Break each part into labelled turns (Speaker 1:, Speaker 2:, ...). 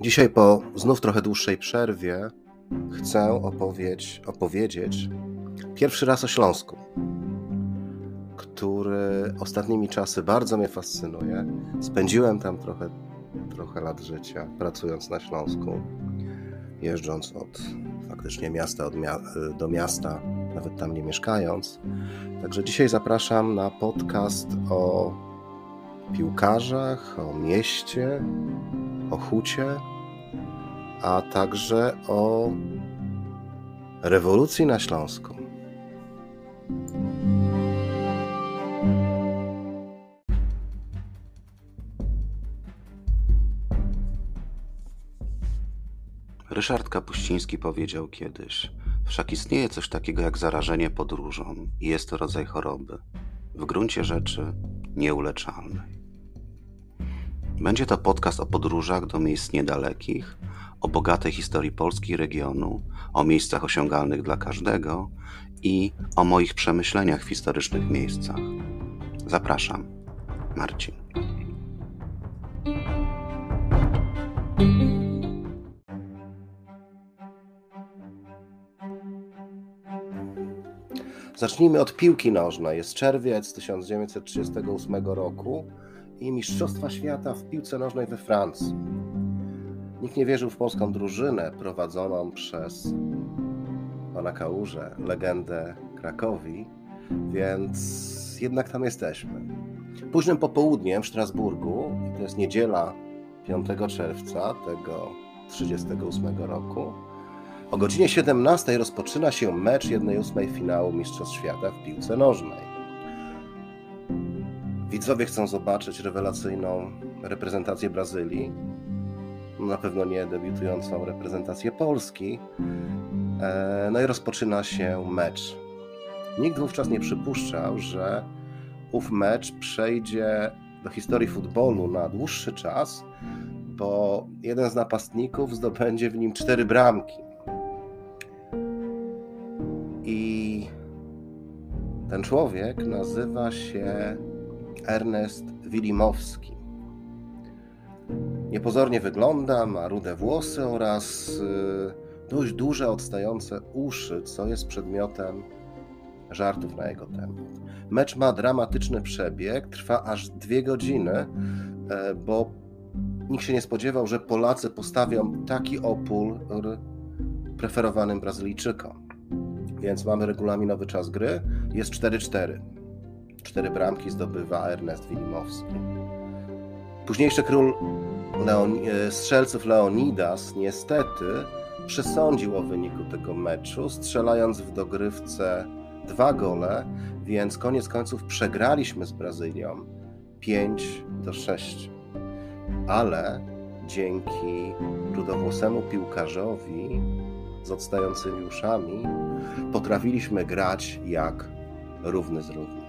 Speaker 1: Dzisiaj po znów trochę dłuższej przerwie chcę opowiedzieć, opowiedzieć pierwszy raz o Śląsku, który ostatnimi czasy bardzo mnie fascynuje. Spędziłem tam trochę, trochę lat życia, pracując na Śląsku, jeżdżąc od faktycznie miasta od mia do miasta, nawet tam nie mieszkając. Także dzisiaj zapraszam na podcast o piłkarzach, o mieście, o hucie, a także o rewolucji na Śląsku. Ryszard Kapuściński powiedział kiedyś: Wszak istnieje coś takiego jak zarażenie podróżą, i jest to rodzaj choroby, w gruncie rzeczy nieuleczalnej. Będzie to podcast o podróżach do miejsc niedalekich, o bogatej historii Polski regionu, o miejscach osiągalnych dla każdego i o moich przemyśleniach w historycznych miejscach. Zapraszam, Marcin. Zacznijmy od piłki nożnej. Jest czerwiec 1938 roku i Mistrzostwa Świata w piłce nożnej we Francji. Nikt nie wierzył w polską drużynę prowadzoną przez pana Kałużę, legendę Krakowi, więc jednak tam jesteśmy. Późnym popołudniem w Strasburgu, to jest niedziela 5 czerwca tego 38 roku, o godzinie 17 rozpoczyna się mecz 1-8 finału Mistrzostw Świata w piłce nożnej. Widzowie chcą zobaczyć rewelacyjną reprezentację Brazylii, na pewno nie debiutującą reprezentację Polski. E, no i rozpoczyna się mecz. Nikt wówczas nie przypuszczał, że ów mecz przejdzie do historii futbolu na dłuższy czas, bo jeden z napastników zdobędzie w nim cztery bramki. I ten człowiek nazywa się Ernest Wilimowski. Niepozornie wygląda, ma rude włosy oraz y, dość duże, odstające uszy, co jest przedmiotem żartów na jego temat. Mecz ma dramatyczny przebieg, trwa aż dwie godziny, e, bo nikt się nie spodziewał, że Polacy postawią taki opór preferowanym Brazylijczykom. Więc mamy regulaminowy czas gry, jest 4-4. Cztery bramki zdobywa Ernest Wilimowski. Późniejszy król e, strzelców Leonidas niestety przesądził o wyniku tego meczu, strzelając w dogrywce dwa gole, więc koniec końców przegraliśmy z Brazylią 5 do 6. Ale dzięki rudowłosemu piłkarzowi z odstającymi uszami potrafiliśmy grać jak równy z równym.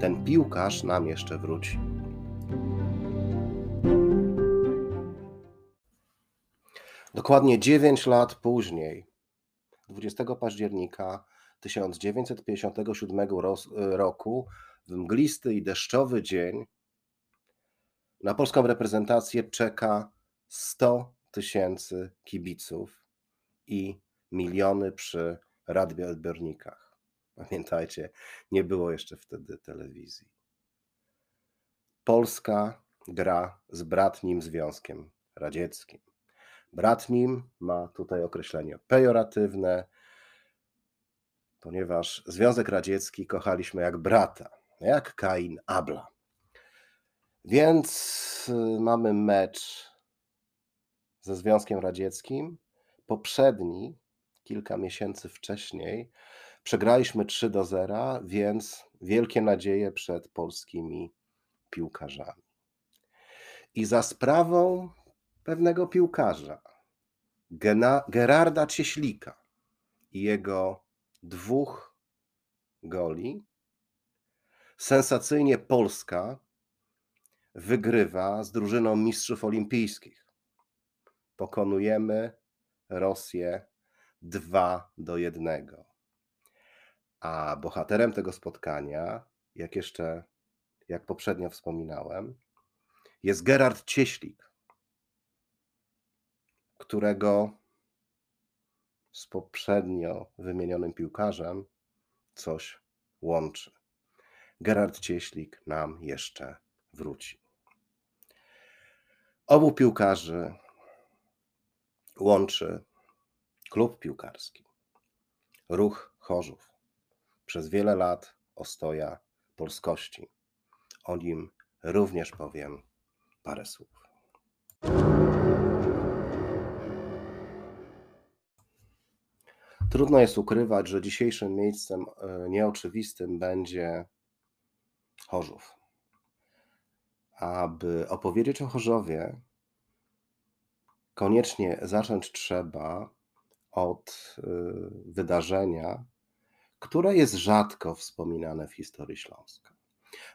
Speaker 1: Ten piłkarz nam jeszcze wróci. Dokładnie 9 lat później, 20 października 1957 roku, w mglisty i deszczowy dzień, na polską reprezentację czeka 100 tysięcy kibiców i miliony przy radioodbiornikach. Pamiętajcie, nie było jeszcze wtedy telewizji. Polska gra z bratnim Związkiem Radzieckim. Bratnim ma tutaj określenie pejoratywne, ponieważ Związek Radziecki kochaliśmy jak brata, jak Kain Abla. Więc y, mamy mecz ze Związkiem Radzieckim. Poprzedni, kilka miesięcy wcześniej, przegraliśmy 3 do 0, więc wielkie nadzieje przed polskimi piłkarzami. I za sprawą pewnego piłkarza, Gena, Gerarda Cieślika i jego dwóch goli, sensacyjnie Polska wygrywa z drużyną mistrzów olimpijskich. Pokonujemy Rosję 2 do 1. A bohaterem tego spotkania, jak jeszcze, jak poprzednio wspominałem, jest Gerard Cieślik, którego z poprzednio wymienionym piłkarzem coś łączy. Gerard Cieślik nam jeszcze wróci. Obu piłkarzy łączy klub piłkarski, ruch Chorzów. Przez wiele lat ostoja polskości. O nim również powiem parę słów. Trudno jest ukrywać, że dzisiejszym miejscem e, nieoczywistym będzie Chorzów. Aby opowiedzieć o Chorzowie, koniecznie zacząć trzeba od e, wydarzenia, które jest rzadko wspominane w historii Śląska.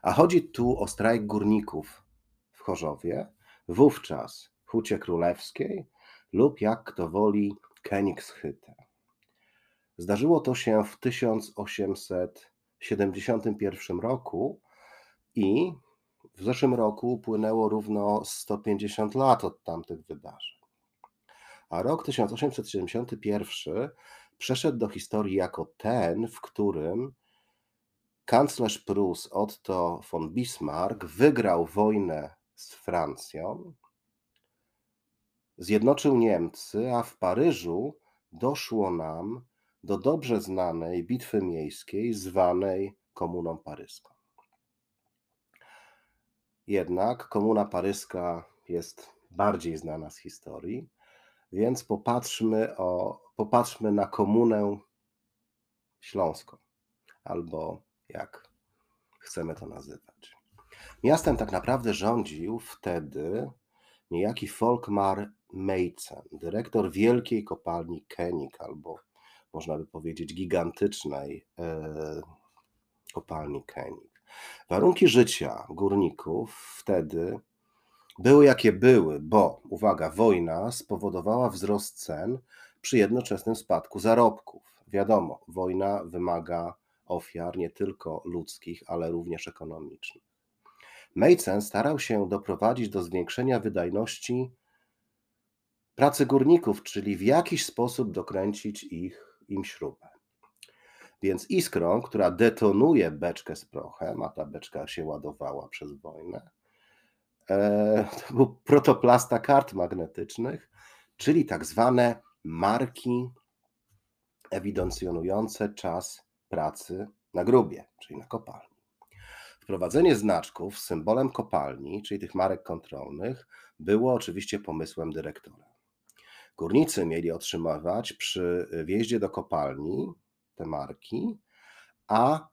Speaker 1: A chodzi tu o strajk górników w Chorzowie, wówczas Hucie Królewskiej lub jak kto woli Königshytte. Zdarzyło to się w 1871 roku i w zeszłym roku upłynęło równo 150 lat od tamtych wydarzeń. A rok 1871 przeszedł do historii jako ten, w którym kanclerz Prus Otto von Bismarck wygrał wojnę z Francją, zjednoczył Niemcy, a w Paryżu doszło nam do dobrze znanej bitwy miejskiej zwanej Komuną Paryską. Jednak Komuna Paryska jest bardziej znana z historii, więc popatrzmy, o, popatrzmy na Komunę Śląską, albo jak chcemy to nazywać. Miastem tak naprawdę rządził wtedy niejaki Folkmar Meitzen, dyrektor wielkiej kopalni Kenik, albo można by powiedzieć gigantycznej e, kopalni Kenik. Warunki życia górników wtedy były jakie były, bo, uwaga, wojna spowodowała wzrost cen przy jednoczesnym spadku zarobków. Wiadomo, wojna wymaga ofiar nie tylko ludzkich, ale również ekonomicznych. Meissen starał się doprowadzić do zwiększenia wydajności pracy górników, czyli w jakiś sposób dokręcić ich, im śrubę. Więc iskrą, która detonuje beczkę z prochem, a ta beczka się ładowała przez wojnę, e, to był protoplasta kart magnetycznych, czyli tak zwane marki ewidencjonujące czas pracy na grubie, czyli na kopalni. Wprowadzenie znaczków z symbolem kopalni, czyli tych marek kontrolnych, było oczywiście pomysłem dyrektora. Górnicy mieli otrzymywać przy wjeździe do kopalni te marki, a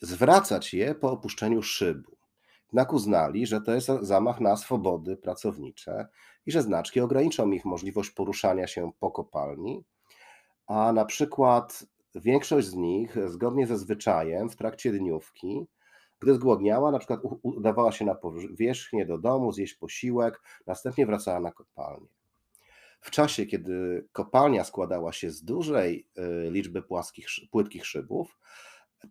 Speaker 1: zwracać je po opuszczeniu szybu. Jednak uznali, że to jest zamach na swobody pracownicze i że znaczki ograniczą ich możliwość poruszania się po kopalni, a na przykład większość z nich, zgodnie ze zwyczajem, w trakcie dniówki, gdy zgłodniała, na przykład udawała się na powierzchnię do domu, zjeść posiłek, następnie wracała na kopalnię. W czasie, kiedy kopalnia składała się z dużej y, liczby płaskich, płytkich szybów,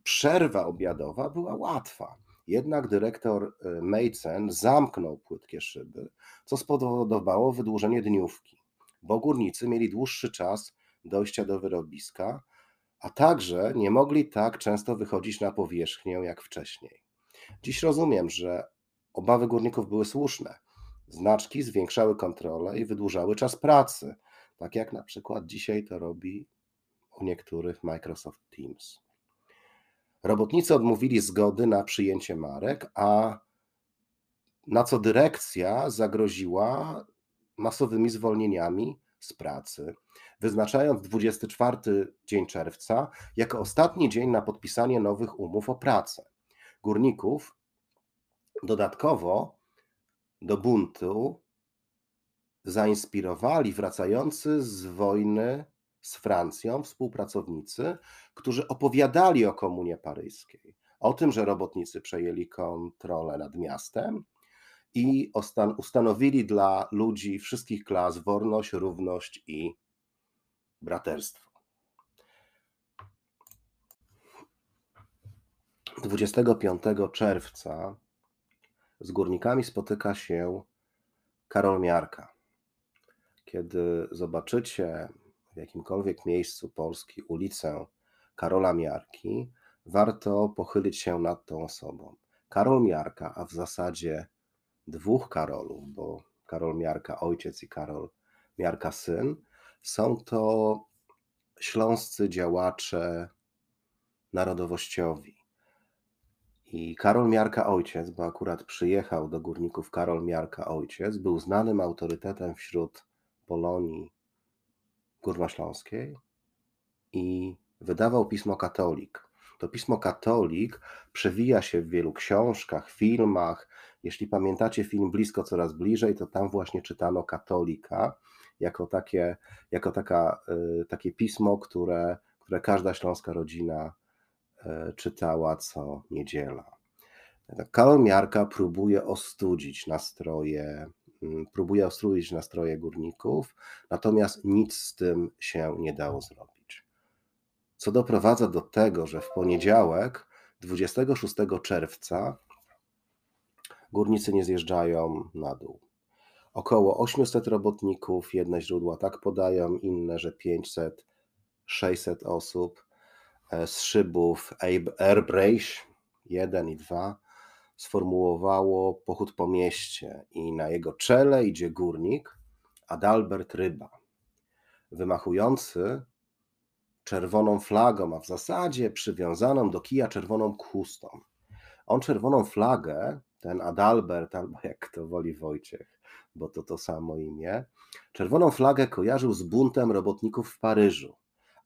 Speaker 1: przerwa obiadowa była łatwa. Jednak dyrektor y, Meissen zamknął płytkie szyby, co spowodowało wydłużenie dniówki, bo górnicy mieli dłuższy czas dojścia do wyrobiska, a także nie mogli tak często wychodzić na powierzchnię jak wcześniej. Dziś rozumiem, że obawy górników były słuszne. Znaczki zwiększały kontrolę i wydłużały czas pracy, tak jak na przykład dzisiaj to robi u niektórych Microsoft Teams. Robotnicy odmówili zgody na przyjęcie marek, a na co dyrekcja zagroziła masowymi zwolnieniami z pracy, wyznaczając 24 dzień czerwca jako ostatni dzień na podpisanie nowych umów o pracę. Górników dodatkowo do buntu zainspirowali wracający z wojny z Francją współpracownicy, którzy opowiadali o komunie paryskiej, o tym, że robotnicy przejęli kontrolę nad miastem i ustanowili dla ludzi wszystkich klas wolność, równość i braterstwo. 25 czerwca z górnikami spotyka się Karol Miarka. kiedy zobaczycie w jakimkolwiek miejscu Polski ulicę Karola Miarki, warto pochylić się nad tą osobą. Karol Miarka, a w zasadzie dwóch Karolów, bo Karol Miarka ojciec i Karol Miarka syn, są to śląscy działacze narodowościowi. I Karol Miarka ojciec, bo akurat przyjechał do górników Karol Miarka ojciec, był znanym autorytetem wśród Polonii Górnośląskiej i wydawał pismo Katolik. To pismo Katolik przewija się w wielu książkach, filmach. Jeśli pamiętacie film Blisko coraz bliżej, to tam właśnie czytano Katolika jako takie, jako taka, y, takie pismo, które, które każda śląska rodzina czytała co niedziela. Karol Miarka próbuje ostudzić nastroje, mm, próbuje ostudzić nastroje górników, natomiast nic z tym się nie dało zrobić. Co doprowadza do tego, że w poniedziałek, 26 czerwca, górnicy nie zjeżdżają na dół. Około 800 robotników, jedne źródła tak podają, inne, że 500, 600 osób e, z szybów Airbrace 1 i 2 sformułowało pochód po mieście i na jego czele idzie górnik Adalbert Ryba, wymachujący czerwoną flagą, a w zasadzie przywiązaną do kija czerwoną chustą. On czerwoną flagę, ten Adalbert, albo jak to woli Wojciech, bo to to samo imię, czerwoną flagę kojarzył z buntem robotników w Paryżu,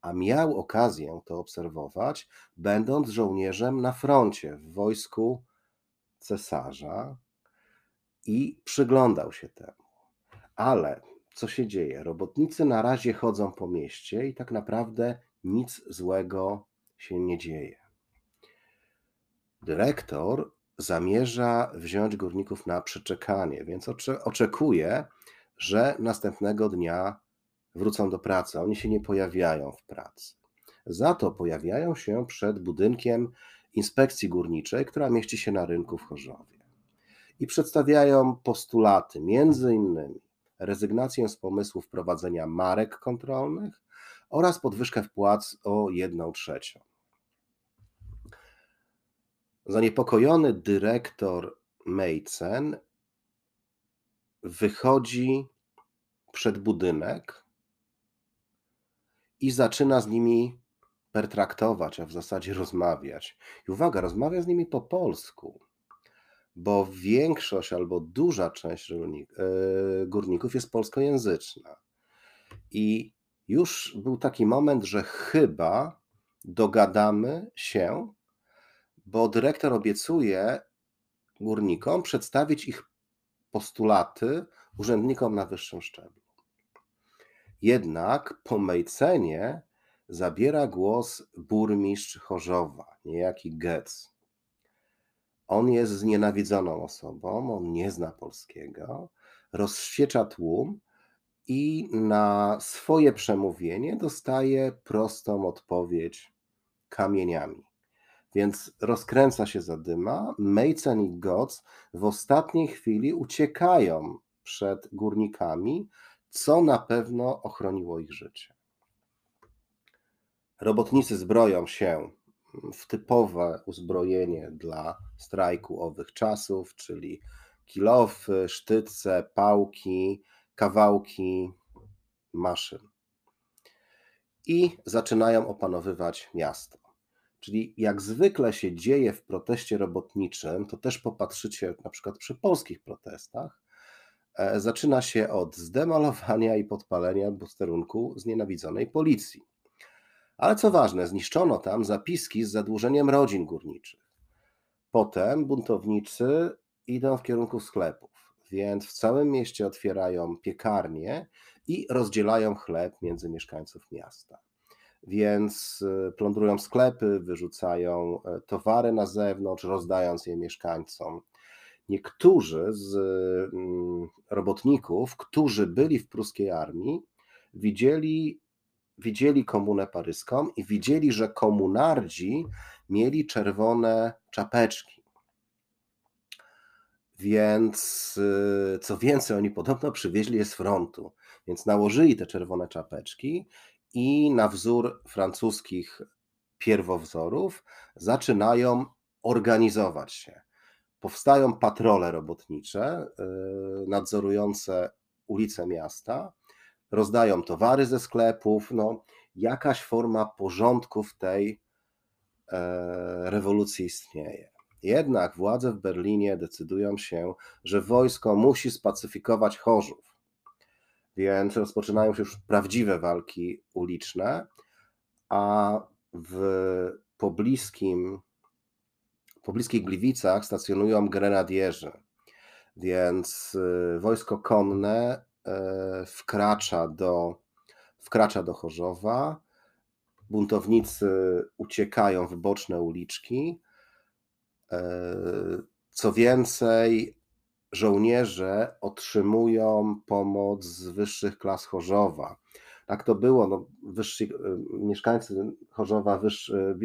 Speaker 1: a miał okazję to obserwować, będąc żołnierzem na froncie w wojsku cesarza i przyglądał się temu. Ale co się dzieje? Robotnicy na razie chodzą po mieście i tak naprawdę nic złego się nie dzieje. Dyrektor zamierza wziąć górników na przeczekanie, więc oczekuje, że następnego dnia wrócą do pracy. Oni się nie pojawiają w pracy. Za to pojawiają się przed budynkiem inspekcji górniczej, która mieści się na rynku w Chorzowie. I przedstawiają postulaty, między innymi rezygnację z pomysłu wprowadzenia marek kontrolnych oraz podwyżkę wpłat o 1 trzecią. Zaniepokojony dyrektor Mejcen wychodzi przed budynek i zaczyna z nimi pertraktować, a w zasadzie rozmawiać. I uwaga, rozmawia z nimi po polsku, bo większość albo duża część yy, górników jest polskojęzyczna. I już był taki moment, że chyba dogadamy się, bo dyrektor obiecuje górnikom przedstawić ich postulaty urzędnikom na wyższym szczeblu. Jednak po Mejcenie zabiera głos burmistrz Chorzowa, niejaki Getz. On jest znienawidzoną osobą, on nie zna polskiego, rozświecza tłum i na swoje przemówienie dostaje prostą odpowiedź kamieniami. Więc rozkręca się zadyma. Mejcen i Goc w ostatniej chwili uciekają przed górnikami, co na pewno ochroniło ich życie. Robotnicy zbroją się w typowe uzbrojenie dla strajku owych czasów, czyli kilofy, sztyce, pałki, kawałki maszyn. I zaczynają opanowywać miasto. Czyli jak zwykle się dzieje w proteście robotniczym, to też popatrzycie na przykład przy polskich protestach, zaczyna się od zdemolowania i podpalenia posterunku znienawidzonej policji. Ale co ważne, zniszczono tam zapiski z zadłużeniem rodzin górniczych. Potem buntownicy idą w kierunku sklepów, więc w całym mieście otwierają piekarnie i rozdzielają chleb między mieszkańców miasta. Więc y, plądrują sklepy, wyrzucają e, towary na zewnątrz, rozdając je mieszkańcom. Niektórzy z mm, robotników, którzy byli w pruskiej armii, widzieli widzieli komunę paryską i widzieli, że komunardzi mieli czerwone czapeczki. Więc y, co więcej, oni podobno przywieźli je z frontu, więc nałożyli te czerwone czapeczki i na wzór francuskich pierwowzorów zaczynają organizować się. Powstają patrole robotnicze y, nadzorujące ulice miasta, rozdają towary ze sklepów, no jakaś forma porządku w tej e, rewolucji istnieje. Jednak władze w Berlinie decydują się, że wojsko musi spacyfikować Chorzów. Więc rozpoczynają się już prawdziwe walki uliczne, a w pobliskim, pobliskich Gliwicach stacjonują grenadierzy. Więc y, wojsko konne e, wkracza do, wkracza do Chorzowa. Buntownicy uciekają w boczne uliczki, E, co więcej, żołnierze otrzymują pomoc z wyższych klas Chorzowa. Tak to było. No, wyższy, e, mieszkańcy Chorzowa, wyższy,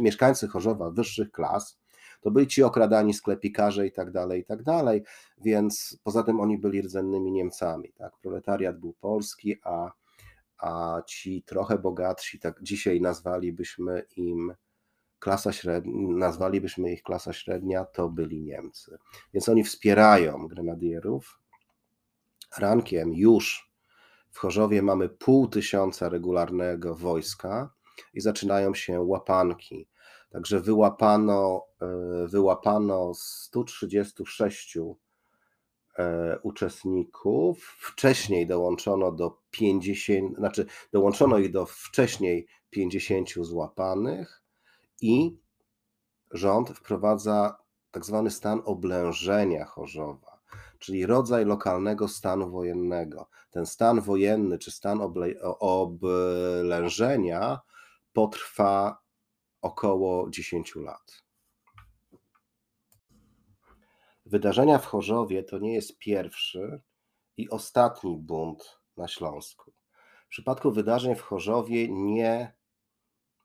Speaker 1: mieszkańcy Chorzowa wyższych klas to byli ci okradani sklepikarze i tak dalej, i tak dalej, więc poza tym oni byli rdzennymi Niemcami. Tak? Proletariat był polski, a, a ci trochę bogatsi, tak dzisiaj nazwalibyśmy im klasa średnia, nazwalibyśmy ich klasa średnia, to byli Niemcy. Więc oni wspierają grenadierów. Rankiem już w Chorzowie mamy pół tysiąca regularnego wojska i zaczynają się łapanki. Także wyłapano, e, wyłapano 136 e, uczestników. Wcześniej dołączono do 50, znaczy dołączono ich do wcześniej 50 złapanych i rząd wprowadza tak zwany stan oblężenia Chorzowa, czyli rodzaj lokalnego stanu wojennego. Ten stan wojenny czy stan oblężenia potrwa około 10 lat. Wydarzenia w Chorzowie to nie jest pierwszy i ostatni bunt na Śląsku. W przypadku wydarzeń w Chorzowie nie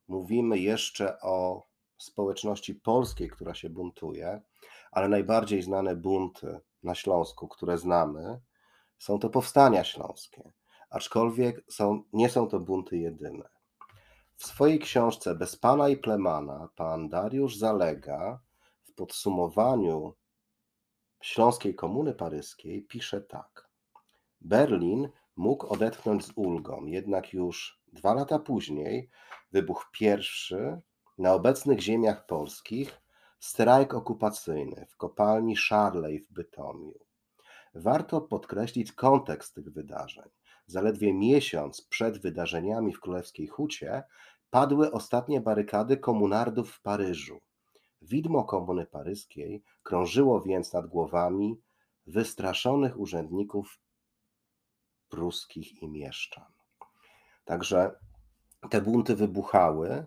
Speaker 1: mówimy jeszcze o społeczności polskiej, która się buntuje, ale najbardziej znane bunty na Śląsku, które znamy, są to powstania śląskie, aczkolwiek są, nie są to bunty jedyne. W swojej książce Bez Pana i Plemana pan Dariusz Zalega w podsumowaniu Śląskiej Komuny Paryskiej pisze tak. Berlin mógł odetchnąć z ulgą, jednak już dwa lata później wybuchł pierwszy na obecnych ziemiach polskich strajk okupacyjny w kopalni Szarlej w Bytomiu. Warto podkreślić kontekst tych wydarzeń. Zaledwie miesiąc przed wydarzeniami w Królewskiej Hucie padły ostatnie barykady komunardów w Paryżu. Widmo komuny paryskiej krążyło więc nad głowami wystraszonych urzędników pruskich i mieszczan. Także te bunty wybuchały,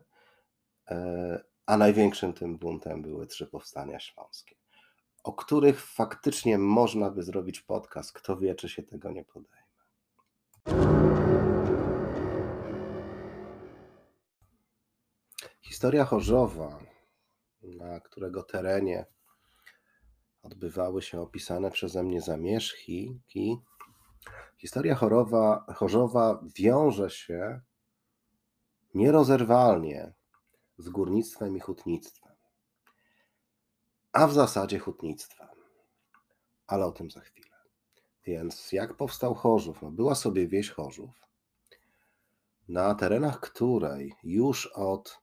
Speaker 1: e, a największym tym buntem były trzy powstania śląskie, o których faktycznie można by zrobić podcast. Kto wie, czy się tego nie podejmie. Historia Chorzowa, na którego terenie odbywały się opisane przeze mnie zamieszki, historia Chorowa, Chorzowa wiąże się nierozerwalnie z górnictwem i hutnictwem, a w zasadzie hutnictwem. Ale o tym za chwilę. Więc jak powstał Chorzów? No była sobie wieś Chorzów, na terenach której już od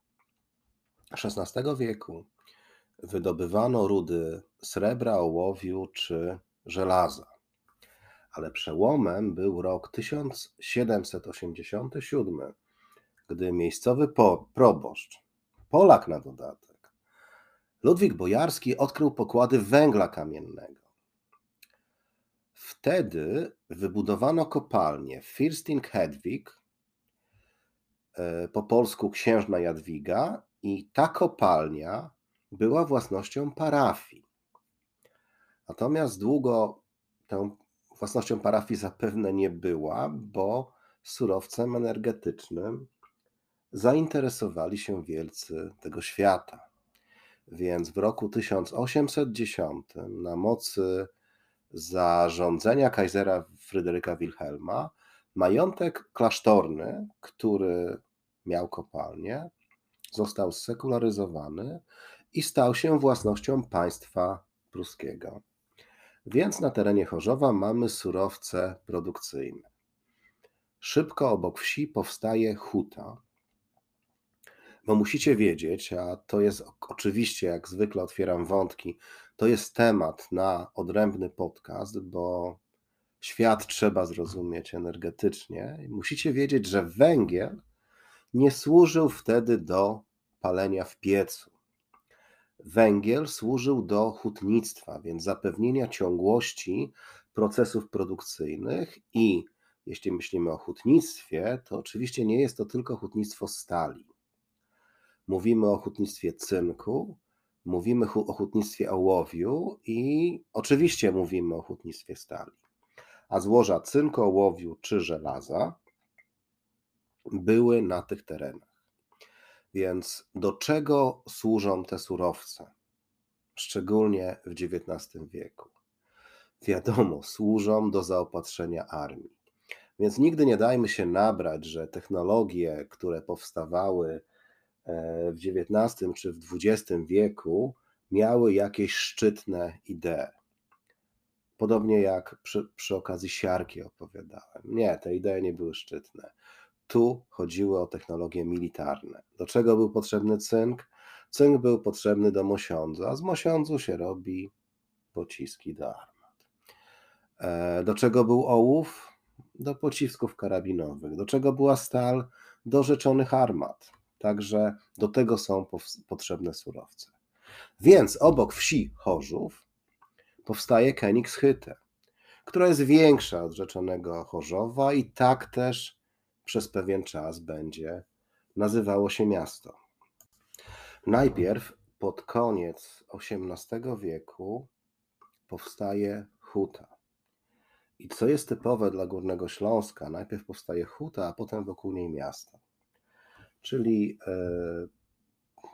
Speaker 1: XVI wieku wydobywano rudy srebra, ołowiu czy żelaza. Ale przełomem był rok 1787, gdy miejscowy proboszcz, Polak na dodatek, Ludwik Bojarski odkrył pokłady węgla kamiennego. Wtedy wybudowano kopalnię Firsting Hedwig, e, po polsku księżna Jadwiga, i ta kopalnia była własnością parafii. Natomiast długo tą własnością parafii zapewne nie była, bo surowcem energetycznym zainteresowali się wielcy tego świata. Więc w roku 1810 na mocy zarządzenia Kaisera Fryderyka Wilhelma majątek klasztorny, który miał kopalnię, został sekularyzowany i stał się własnością państwa pruskiego. Więc na terenie Chorzowa mamy surowce produkcyjne. Szybko obok wsi powstaje huta, bo musicie wiedzieć, a to jest oczywiście, jak zwykle otwieram wątki, to jest temat na odrębny podcast, bo świat trzeba zrozumieć energetycznie. Musicie wiedzieć, że węgiel nie służył wtedy do palenia w piecu. Węgiel służył do hutnictwa, więc zapewnienia ciągłości procesów produkcyjnych i jeśli myślimy o hutnictwie, to oczywiście nie jest to tylko hutnictwo stali. Mówimy o hutnictwie cynku, mówimy o hutnictwie ołowiu i oczywiście mówimy o hutnictwie stali. A złoża cynku, ołowiu czy żelaza były na tych terenach. Więc do czego służą te surowce? Szczególnie w XIX wieku. Wiadomo, służą do zaopatrzenia armii. Więc nigdy nie dajmy się nabrać, że technologie, które powstawały w XIX czy w XX wieku, miały jakieś szczytne idee. Podobnie jak przy, przy okazji siarki opowiadałem. Nie, te idee nie były szczytne. Tu chodziło o technologie militarne. Do czego był potrzebny cynk? Cynk był potrzebny do mosiądza, a z mosiądzu się robi pociski do armat. E, do czego był ołów? Do pocisków karabinowych. Do czego była stal? Do rzeczonych armat. Także do tego są potrzebne surowce. Więc obok wsi Chorzów powstaje Königshytte, która jest większa od rzeczonego Chorzowa i tak też przez pewien czas będzie nazywało się miasto. Najpierw pod koniec XVIII wieku powstaje huta. I co jest typowe dla Górnego Śląska, najpierw powstaje huta, a potem wokół niej miasto. Czyli e,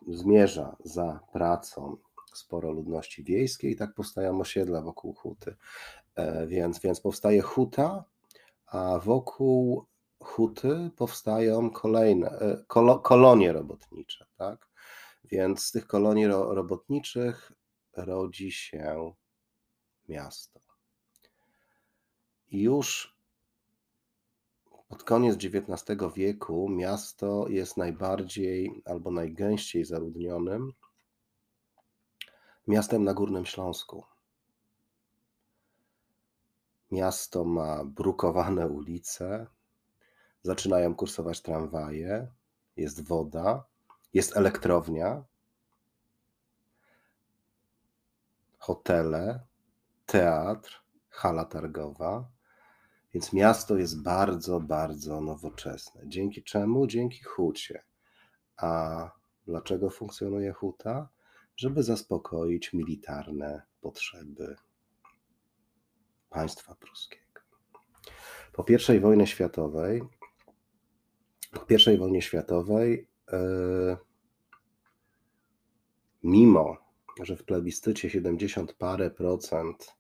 Speaker 1: zmierza za pracą sporo ludności wiejskiej i tak powstają osiedla wokół huty. E, więc, więc powstaje huta, a wokół huty powstają kolejne e, kolo, kolonie robotnicze, tak? Więc z tych kolonii ro, robotniczych rodzi się miasto. Już pod koniec XIX wieku miasto jest najbardziej albo najgęściej zaludnionym miastem na Górnym Śląsku. Miasto ma brukowane ulice, zaczynają kursować tramwaje, jest woda, jest elektrownia, hotele, teatr, hala targowa. Więc miasto jest bardzo, bardzo nowoczesne. Dzięki czemu? Dzięki hucie. A dlaczego funkcjonuje huta? Żeby zaspokoić militarne potrzeby państwa pruskiego. Po I wojnie światowej po I wojnie światowej, e, mimo że w plebiscycie 70 parę procent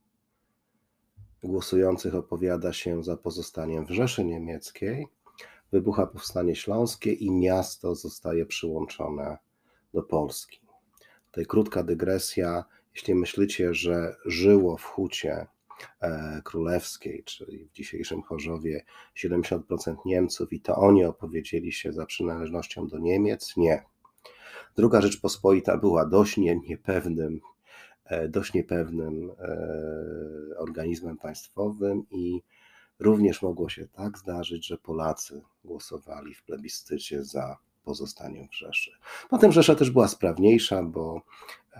Speaker 1: głosujących opowiada się za pozostaniem w Rzeszy Niemieckiej, wybucha powstanie śląskie i miasto zostaje przyłączone do Polski. Tutaj krótka dygresja. Jeśli myślicie, że żyło w hucie E, królewskiej, czyli w dzisiejszym Chorzowie 70% Niemców i to oni opowiedzieli się za przynależnością do Niemiec? Nie. Druga Rzeczpospolita była dość niepewnym, dość niepewnym e, organizmem państwowym i również mogło się tak zdarzyć, że Polacy głosowali w plebiscycie za pozostaniem w Rzeszy. Potem Rzesza też była sprawniejsza, bo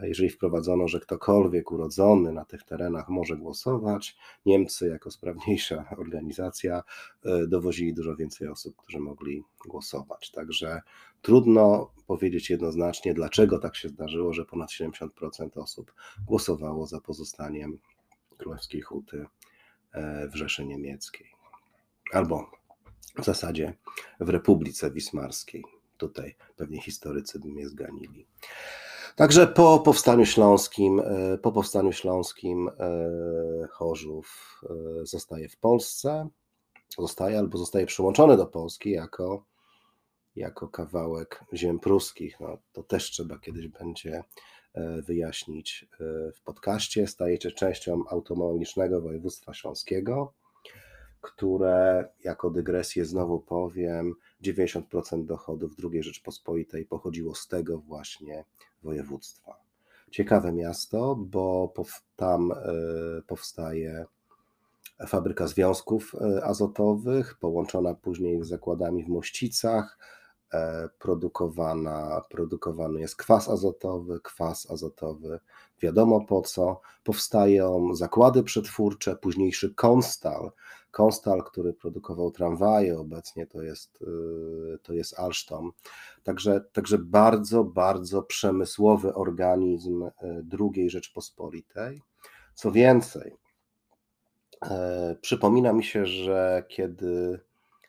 Speaker 1: jeżeli wprowadzono, że ktokolwiek urodzony na tych terenach może głosować, Niemcy jako sprawniejsza organizacja e, dowozili dużo więcej osób, którzy mogli głosować. Także trudno powiedzieć jednoznacznie, dlaczego tak się zdarzyło, że ponad 70% osób głosowało za pozostaniem Królewskiej Huty e, w Rzeszy Niemieckiej. Albo w zasadzie w Republice Wismarskiej. Tutaj pewnie historycy by mnie zganili. Także po powstaniu śląskim, e, po powstaniu śląskim e, Chorzów e, zostaje w Polsce, zostaje albo zostaje przyłączony do Polski jako, jako kawałek ziem pruskich. No, to też trzeba kiedyś będzie wyjaśnić w podcaście. Stajecie częścią autonomicznego województwa śląskiego, które, jako dygresję znowu powiem, 90% dochodów II Rzeczpospolitej pochodziło z tego właśnie województwa. Ciekawe miasto, bo tam e, powstaje fabryka związków e, azotowych, połączona później z zakładami w Mościcach. E, produkowana, produkowany jest kwas azotowy, kwas azotowy wiadomo po co. Powstają zakłady przetwórcze, późniejszy Konstal, Konstal, który produkował tramwaje, obecnie to jest, y, to jest Alstom. Także, także bardzo, bardzo przemysłowy organizm y, II Rzeczpospolitej. Co więcej, e, przypomina mi się, że kiedy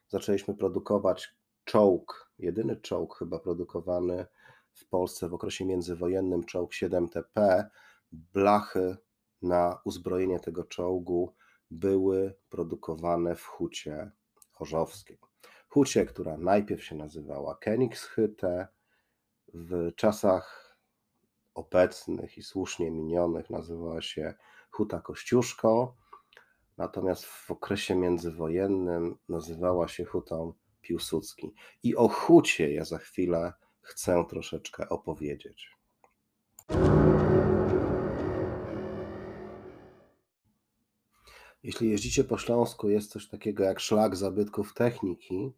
Speaker 1: zaczęliśmy produkować czołg, jedyny czołg chyba produkowany w Polsce w okresie międzywojennym, czołg 7TP, blachy na uzbrojenie tego czołgu były produkowane w hucie chorzowskiej. Hucie, która najpierw się nazywała Königshütte, w czasach obecnych i słusznie minionych nazywała się Huta Kościuszko, natomiast w okresie międzywojennym nazywała się Hutą Piłsudski. I o hucie ja za chwilę chcę troszeczkę opowiedzieć. Jeśli jeździcie po Śląsku, jest coś takiego jak szlak zabytków techniki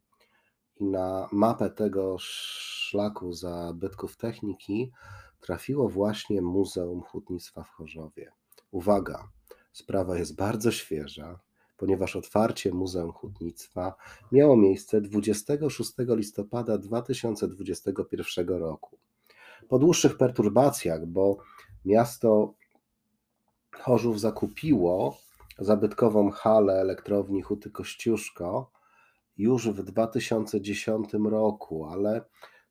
Speaker 1: i na mapę tego szlaku zabytków techniki trafiło właśnie Muzeum Hutnictwa w Chorzowie. Uwaga, sprawa jest bardzo świeża, ponieważ otwarcie Muzeum Hutnictwa miało miejsce 26 listopada 2021 roku. Po dłuższych perturbacjach, bo miasto Chorzów zakupiło zabytkową halę elektrowni Huty Kościuszko już w 2010 roku, ale,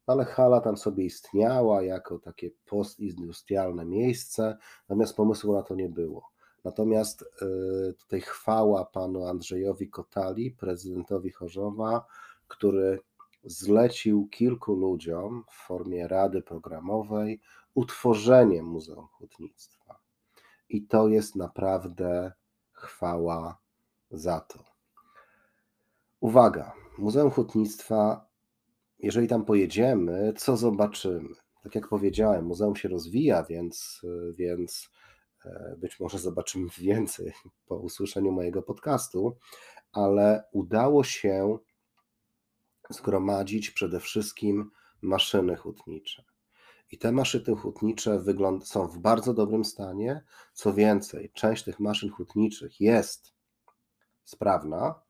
Speaker 1: ale hala tam sobie istniała jako takie postindustrialne miejsce, natomiast pomysłu na to nie było. Natomiast y, tutaj chwała panu Andrzejowi Kotali, prezydentowi Chorzowa, który zlecił kilku ludziom w formie rady programowej utworzenie Muzeum Hutnictwa. I to jest naprawdę chwała za to. Uwaga, Muzeum Hutnictwa, jeżeli tam pojedziemy, co zobaczymy? Tak jak powiedziałem, muzeum się rozwija, więc, więc e, być może zobaczymy więcej po usłyszeniu mojego podcastu, ale udało się zgromadzić przede wszystkim maszyny hutnicze. I te maszyny hutnicze są w bardzo dobrym stanie. Co więcej, część tych maszyn hutniczych jest sprawna.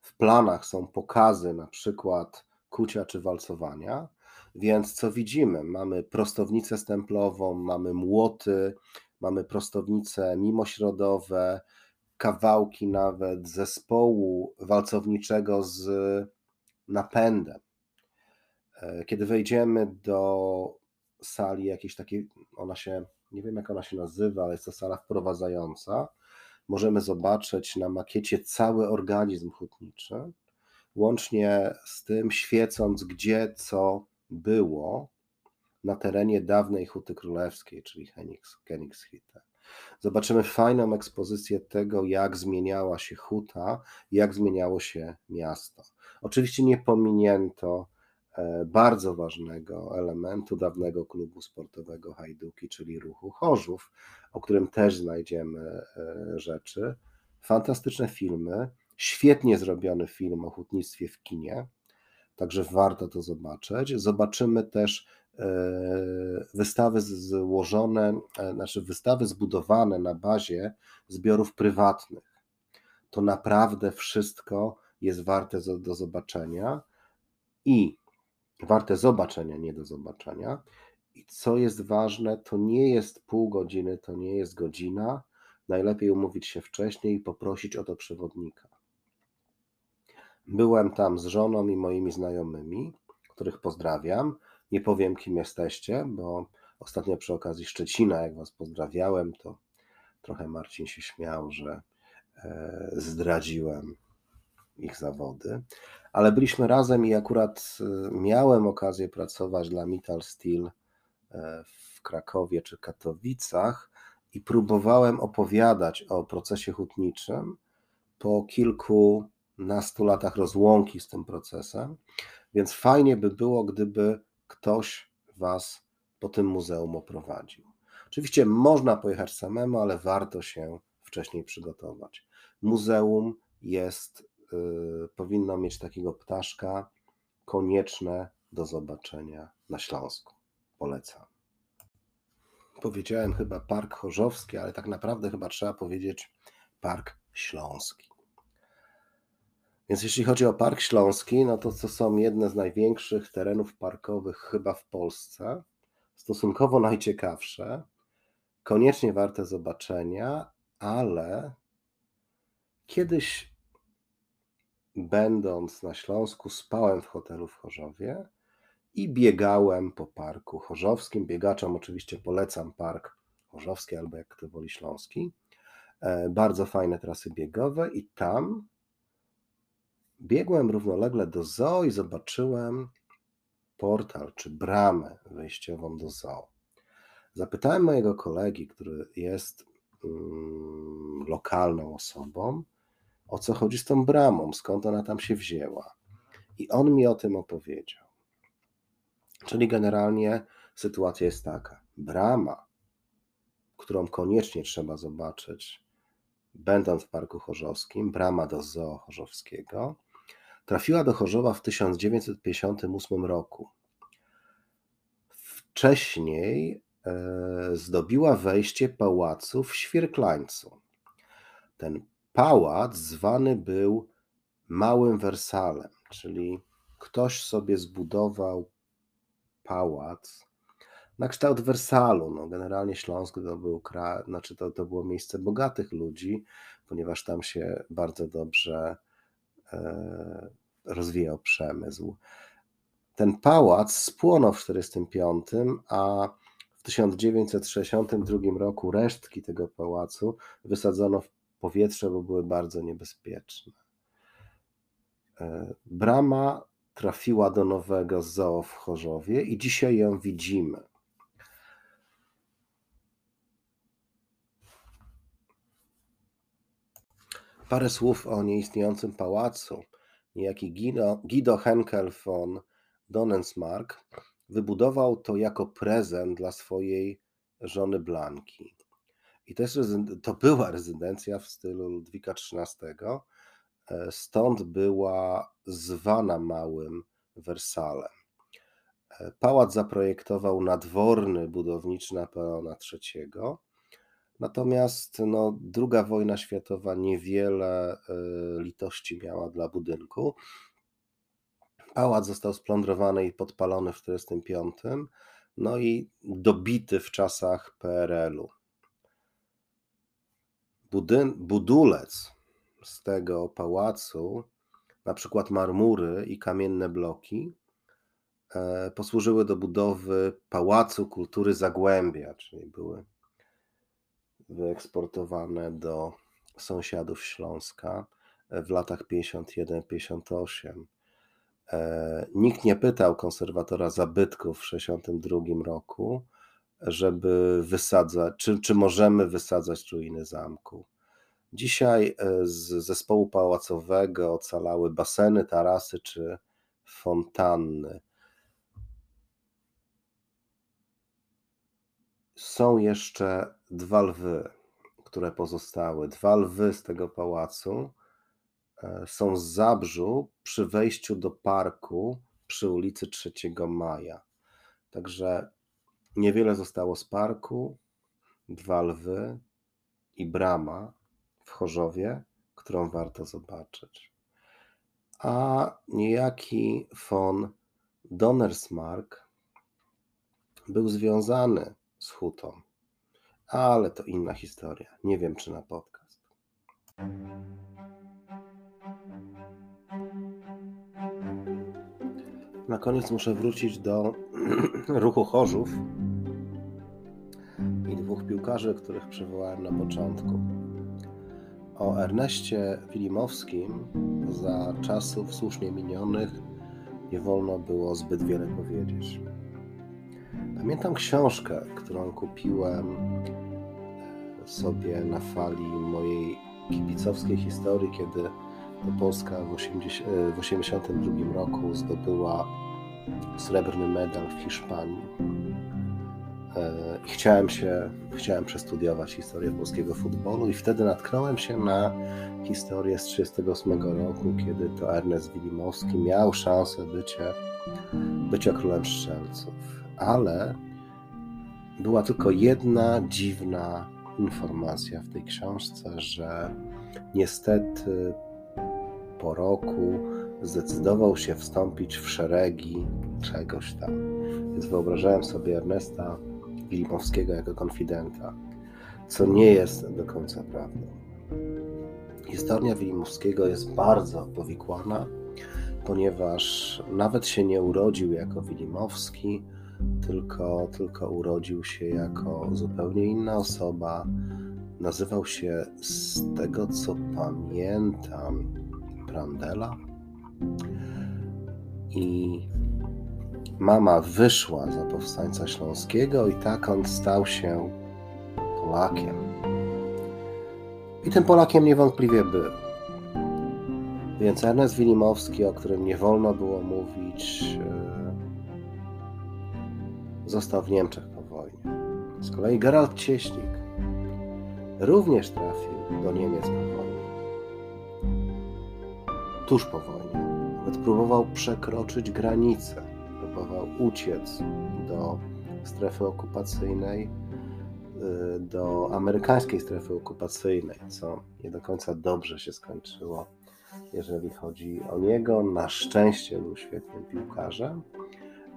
Speaker 1: W planach są pokazy na przykład kucia czy walcowania. Więc co widzimy? Mamy prostownicę stemplową, mamy młoty, mamy prostownice mimośrodowe, kawałki nawet zespołu walcowniczego z napędem. E, kiedy wejdziemy do sali jakiejś takiej, ona się, nie wiem jak ona się nazywa, ale jest to sala wprowadzająca. Możemy zobaczyć na makiecie cały organizm hutniczy, łącznie z tym świecąc, gdzie co było na terenie dawnej Huty Królewskiej, czyli Königshitte. Zobaczymy fajną ekspozycję tego, jak zmieniała się huta, jak zmieniało się miasto. Oczywiście nie pominięto bardzo ważnego elementu dawnego klubu sportowego Hajduki, czyli ruchu Chorzów, o którym też znajdziemy e, rzeczy. Fantastyczne filmy, świetnie zrobiony film o hutnictwie w kinie, także warto to zobaczyć. Zobaczymy też e, wystawy złożone, znaczy wystawy zbudowane na bazie zbiorów prywatnych. To naprawdę wszystko jest warte do zobaczenia i warte zobaczenia, nie do zobaczenia. I co jest ważne, to nie jest pół godziny, to nie jest godzina. Najlepiej umówić się wcześniej i poprosić o to przewodnika. Byłem tam z żoną i moimi znajomymi, których pozdrawiam. Nie powiem, kim jesteście, bo Ostatnio przy okazji Szczecina, jak Was pozdrawiałem, to trochę Marcin się śmiał, że e, zdradziłem ich zawody, ale byliśmy razem i akurat e, miałem okazję pracować dla Metal Steel e, w Krakowie czy Katowicach i próbowałem opowiadać o procesie hutniczym po kilkunastu latach rozłąki z tym procesem, więc fajnie by było, gdyby ktoś Was po tym muzeum oprowadził. Oczywiście można pojechać samemu, ale warto się wcześniej przygotować. Muzeum jest, powinno mieć takiego ptaszka konieczne do zobaczenia na Śląsku. Polecam. Powiedziałem chyba Park Chorzowski, ale tak naprawdę chyba trzeba powiedzieć Park Śląski. Więc jeśli chodzi o Park Śląski, no to to są jedne z największych terenów parkowych chyba w Polsce, stosunkowo najciekawsze, koniecznie warte zobaczenia, ale kiedyś będąc na Śląsku spałem w hotelu w Chorzowie i biegałem po parku chorzowskim. Biegaczom oczywiście polecam park chorzowski albo jak kto woli śląski. E, bardzo fajne trasy biegowe i tam biegłem równolegle do zoo i zobaczyłem portal czy bramę wejściową do zoo. Zapytałem mojego kolegi, który jest mm, lokalną osobą, o co chodzi z tą bramą, skąd ona tam się wzięła. I on mi o tym opowiedział. Czyli generalnie sytuacja jest taka: brama, którą koniecznie trzeba zobaczyć, będąc w Parku Chorzowskim, brama do Zoo Chorzowskiego, trafiła do Chorzowa w 1958 roku. Wcześniej e, zdobiła wejście pałacu w Świerklańcu. Ten pałac zwany był Małym Wersalem, czyli ktoś sobie zbudował pałac na kształt Wersalu. No, generalnie Śląsk to, był znaczy to, to było miejsce bogatych ludzi, ponieważ tam się bardzo dobrze e, rozwijał przemysł. Ten pałac spłonął w 1945, a w 1962 roku resztki tego pałacu wysadzono w powietrze, bo były bardzo niebezpieczne. E, brama trafiła do nowego zoo w Chorzowie i dzisiaj ją widzimy. Parę słów o nieistniejącym pałacu. Niejaki Guido, Guido Henkel von Donensmark wybudował to jako prezent dla swojej żony Blanki. I też to była rezydencja w stylu Ludwika XIII, E, stąd była zwana Małym Wersalem. E, pałac zaprojektował nadworny budowniczy Napoleona III, natomiast no, II wojna światowa niewiele e, litości miała dla budynku. Pałac został splądrowany i podpalony w 1945, no i dobity w czasach PRL-u. Budyn- budulec z tego pałacu, na przykład marmury i kamienne bloki, e, posłużyły do budowy Pałacu Kultury Zagłębia, czyli były wyeksportowane do sąsiadów Śląska w latach 51-58. E, nikt nie pytał konserwatora zabytków w 1962 roku, żeby wysadzać, czy, czy możemy wysadzać ruiny zamku. Dzisiaj e, z zespołu pałacowego ocalały baseny, tarasy czy fontanny. Są jeszcze dwa lwy, które pozostały. Dwa lwy z tego pałacu e, są z Zabrzu przy wejściu do parku przy ulicy 3 Maja. Także niewiele zostało z parku, dwa lwy i brama w Chorzowie, którą warto zobaczyć. A niejaki von Donnersmark był związany z hutą, ale to inna historia. Nie wiem, czy na podcast. Na koniec muszę wrócić do ruchu Chorzów, piłkarzy, których przywołałem na początku. O Erneście Wilimowskim za czasów słusznie minionych nie wolno było zbyt wiele powiedzieć. Pamiętam książkę, którą kupiłem sobie na fali mojej kibicowskiej historii, kiedy Polska w 1982 roku zdobyła srebrny medal w Hiszpanii. E, I chciałem się, chciałem przestudiować historię polskiego futbolu i wtedy natknąłem się na historię z 1938 roku, kiedy to Ernest Wilimowski miał szansę bycia, bycia królem strzelców. Ale była tylko jedna dziwna informacja w tej książce, że niestety po roku zdecydował się wstąpić w szeregi czegoś tam. Więc wyobrażałem sobie Ernesta Wilimowskiego jako konfidenta, co nie jest do końca prawdą. Historia Wilimowskiego jest bardzo powikłana, ponieważ nawet się nie urodził jako Wilimowski, tylko, tylko urodził się jako zupełnie inna osoba. Nazywał się, z tego co pamiętam, Brandela. I mama wyszła za powstańca śląskiego, i tak on stał się Polakiem. I tym Polakiem niewątpliwie był. Więc Ernest Wilimowski, o którym nie wolno było mówić, e, został w Niemczech po wojnie. Z kolei Gerald Cieśnik również trafił do Niemiec po wojnie. Tuż po wojnie. Nawet próbował przekroczyć granicę, uciec do strefy okupacyjnej, y, do amerykańskiej strefy okupacyjnej, co nie do końca dobrze się skończyło, jeżeli chodzi o niego. Na szczęście był świetnym piłkarzem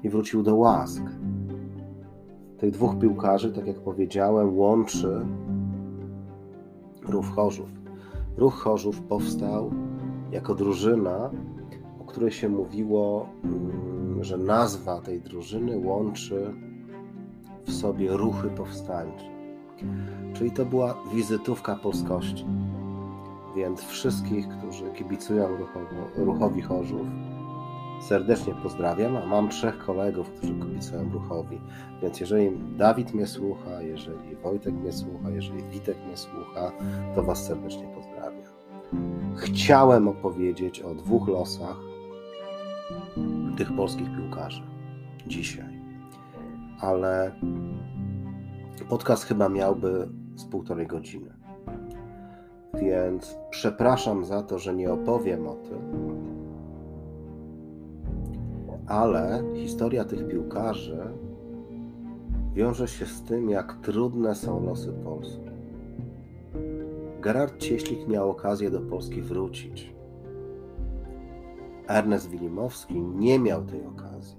Speaker 1: i wrócił do łask tych dwóch piłkarzy, tak jak powiedziałem, łączy Ruch Chorzów. Ruch Chorzów powstał jako drużyna, o której się mówiło, mm, że nazwa tej drużyny łączy w sobie ruchy powstańcze. Czyli to była wizytówka polskości. Więc wszystkich, którzy kibicują ruchowi Chorzów, serdecznie pozdrawiam, a mam trzech kolegów, którzy kibicują ruchowi. Więc jeżeli Dawid mnie słucha, jeżeli Wojtek mnie słucha, jeżeli Witek mnie słucha, to Was serdecznie pozdrawiam. Chciałem opowiedzieć o dwóch losach tych polskich piłkarzy dzisiaj, ale podcast chyba miałby z półtorej godziny. Więc przepraszam za to, że nie opowiem o tym, ale historia tych piłkarzy wiąże się z tym, jak trudne są losy Polski. Gerard Cieślik miał okazję do Polski wrócić. Ernest Wilimowski nie miał tej okazji.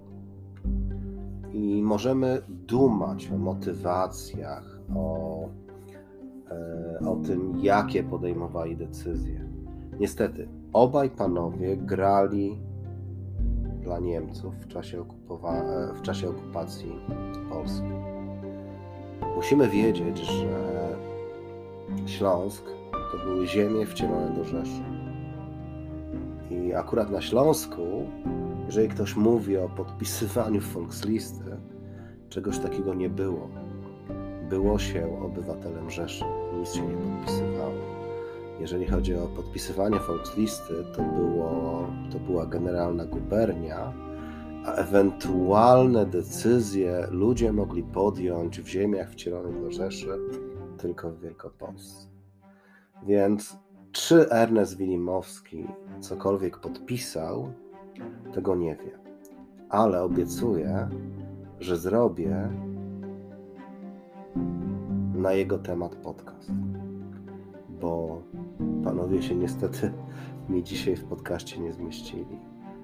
Speaker 1: I możemy dumać o motywacjach, o, e, o tym, jakie podejmowali decyzje. Niestety, obaj panowie grali dla Niemców w czasie, okupowa- w czasie okupacji Polski. Musimy wiedzieć, że Śląsk to były ziemie wcielone do Rzeszy. Akurat na Śląsku, jeżeli ktoś mówi o podpisywaniu Volkslisty, czegoś takiego nie było. Było się obywatelem Rzeszy, nic się nie podpisywało. Jeżeli chodzi o podpisywanie Volkslisty, to, było, to była generalna gubernia, a ewentualne decyzje ludzie mogli podjąć w ziemiach wcielonych do Rzeszy tylko w Wielkopolsce. Więc czy Ernest Wilimowski cokolwiek podpisał, tego nie wiem. Ale obiecuję, że zrobię na jego temat podcast. Bo panowie się niestety mi dzisiaj w podcaście nie zmieścili.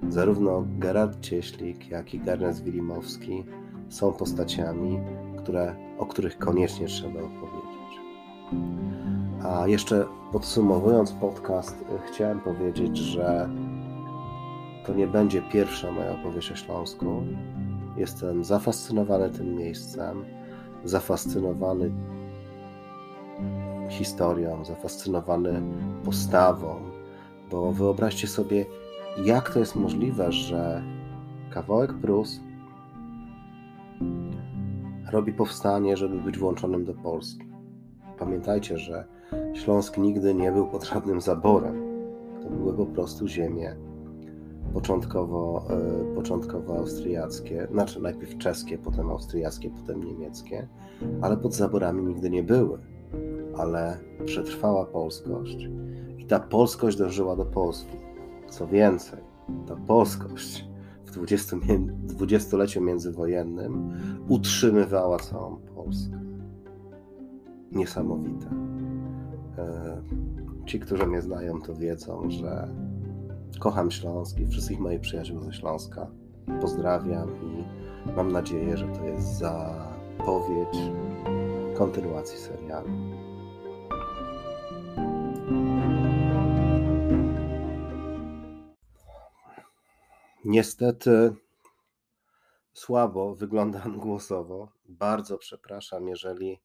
Speaker 1: Zarówno Gerard Cieślik, jak i Ernest Wilimowski są postaciami, które, o których koniecznie trzeba opowiedzieć. A jeszcze podsumowując podcast, chciałem powiedzieć, że to nie będzie pierwsza moja opowieść o Śląsku. Jestem zafascynowany tym miejscem, zafascynowany historią, zafascynowany postawą, bo wyobraźcie sobie, jak to jest możliwe, że kawałek Prus robi powstanie, żeby być włączonym do Polski. Pamiętajcie, że Śląsk nigdy nie był pod żadnym zaborem. To były po prostu ziemie początkowo, e, początkowo austriackie, znaczy najpierw czeskie, potem austriackie, potem niemieckie, ale pod zaborami nigdy nie były. Ale przetrwała polskość i ta polskość dążyła do Polski. Co więcej, ta polskość w dwudziestoleciu międzywojennym utrzymywała całą Polskę. Niesamowite. E, ci, którzy mnie znają, to wiedzą, że kocham Śląsk i wszystkich moich przyjaciół ze Śląska. Pozdrawiam i mam nadzieję, że to jest zapowiedź kontynuacji serialu. Niestety słabo wyglądam głosowo. Bardzo przepraszam, jeżeli,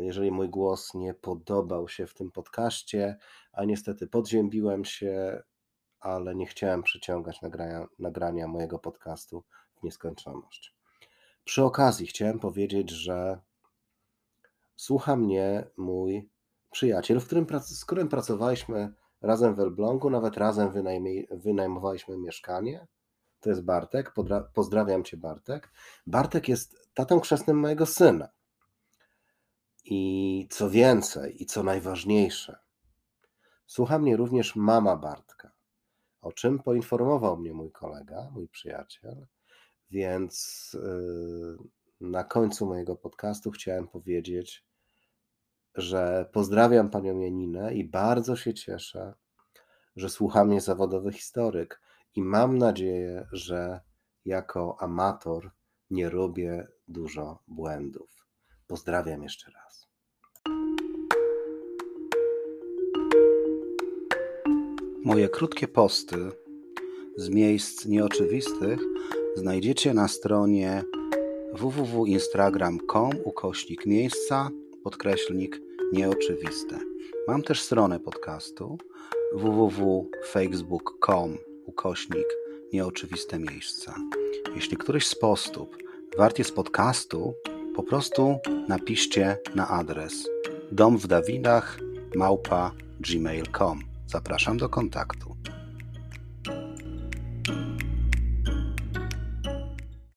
Speaker 1: jeżeli mój głos nie podobał się w tym podcaście, a niestety podziębiłem się, ale nie chciałem przyciągać nagrania, nagrania mojego podcastu w nieskończoność. Przy okazji chciałem powiedzieć, że słucha mnie mój przyjaciel, w którym, z którym pracowaliśmy razem w Elblągu, nawet razem wynajmowaliśmy mieszkanie. To jest Bartek. Pozdrawiam cię, Bartek. Bartek jest tatą chrzestnym mojego syna. I co więcej, i co najważniejsze, słucha mnie również mama Bartka, o czym poinformował mnie mój kolega, mój przyjaciel. Więc yy, na końcu mojego podcastu chciałem powiedzieć, że pozdrawiam panią Janinę i bardzo się cieszę, że słucha mnie zawodowy historyk i mam nadzieję, że jako amator nie robię dużo błędów. Pozdrawiam jeszcze raz.
Speaker 2: Moje krótkie posty z miejsc nieoczywistych znajdziecie na stronie www.instagram.com ukośnik miejsca podkreślnik nieoczywiste. Mam też stronę podcastu www.facebook.com ukośnik nieoczywiste miejsca. Jeśli któryś z postów wart jest podcastu, po prostu napiszcie na adres dom w Dawidach małpa gmail.com. Zapraszam do kontaktu.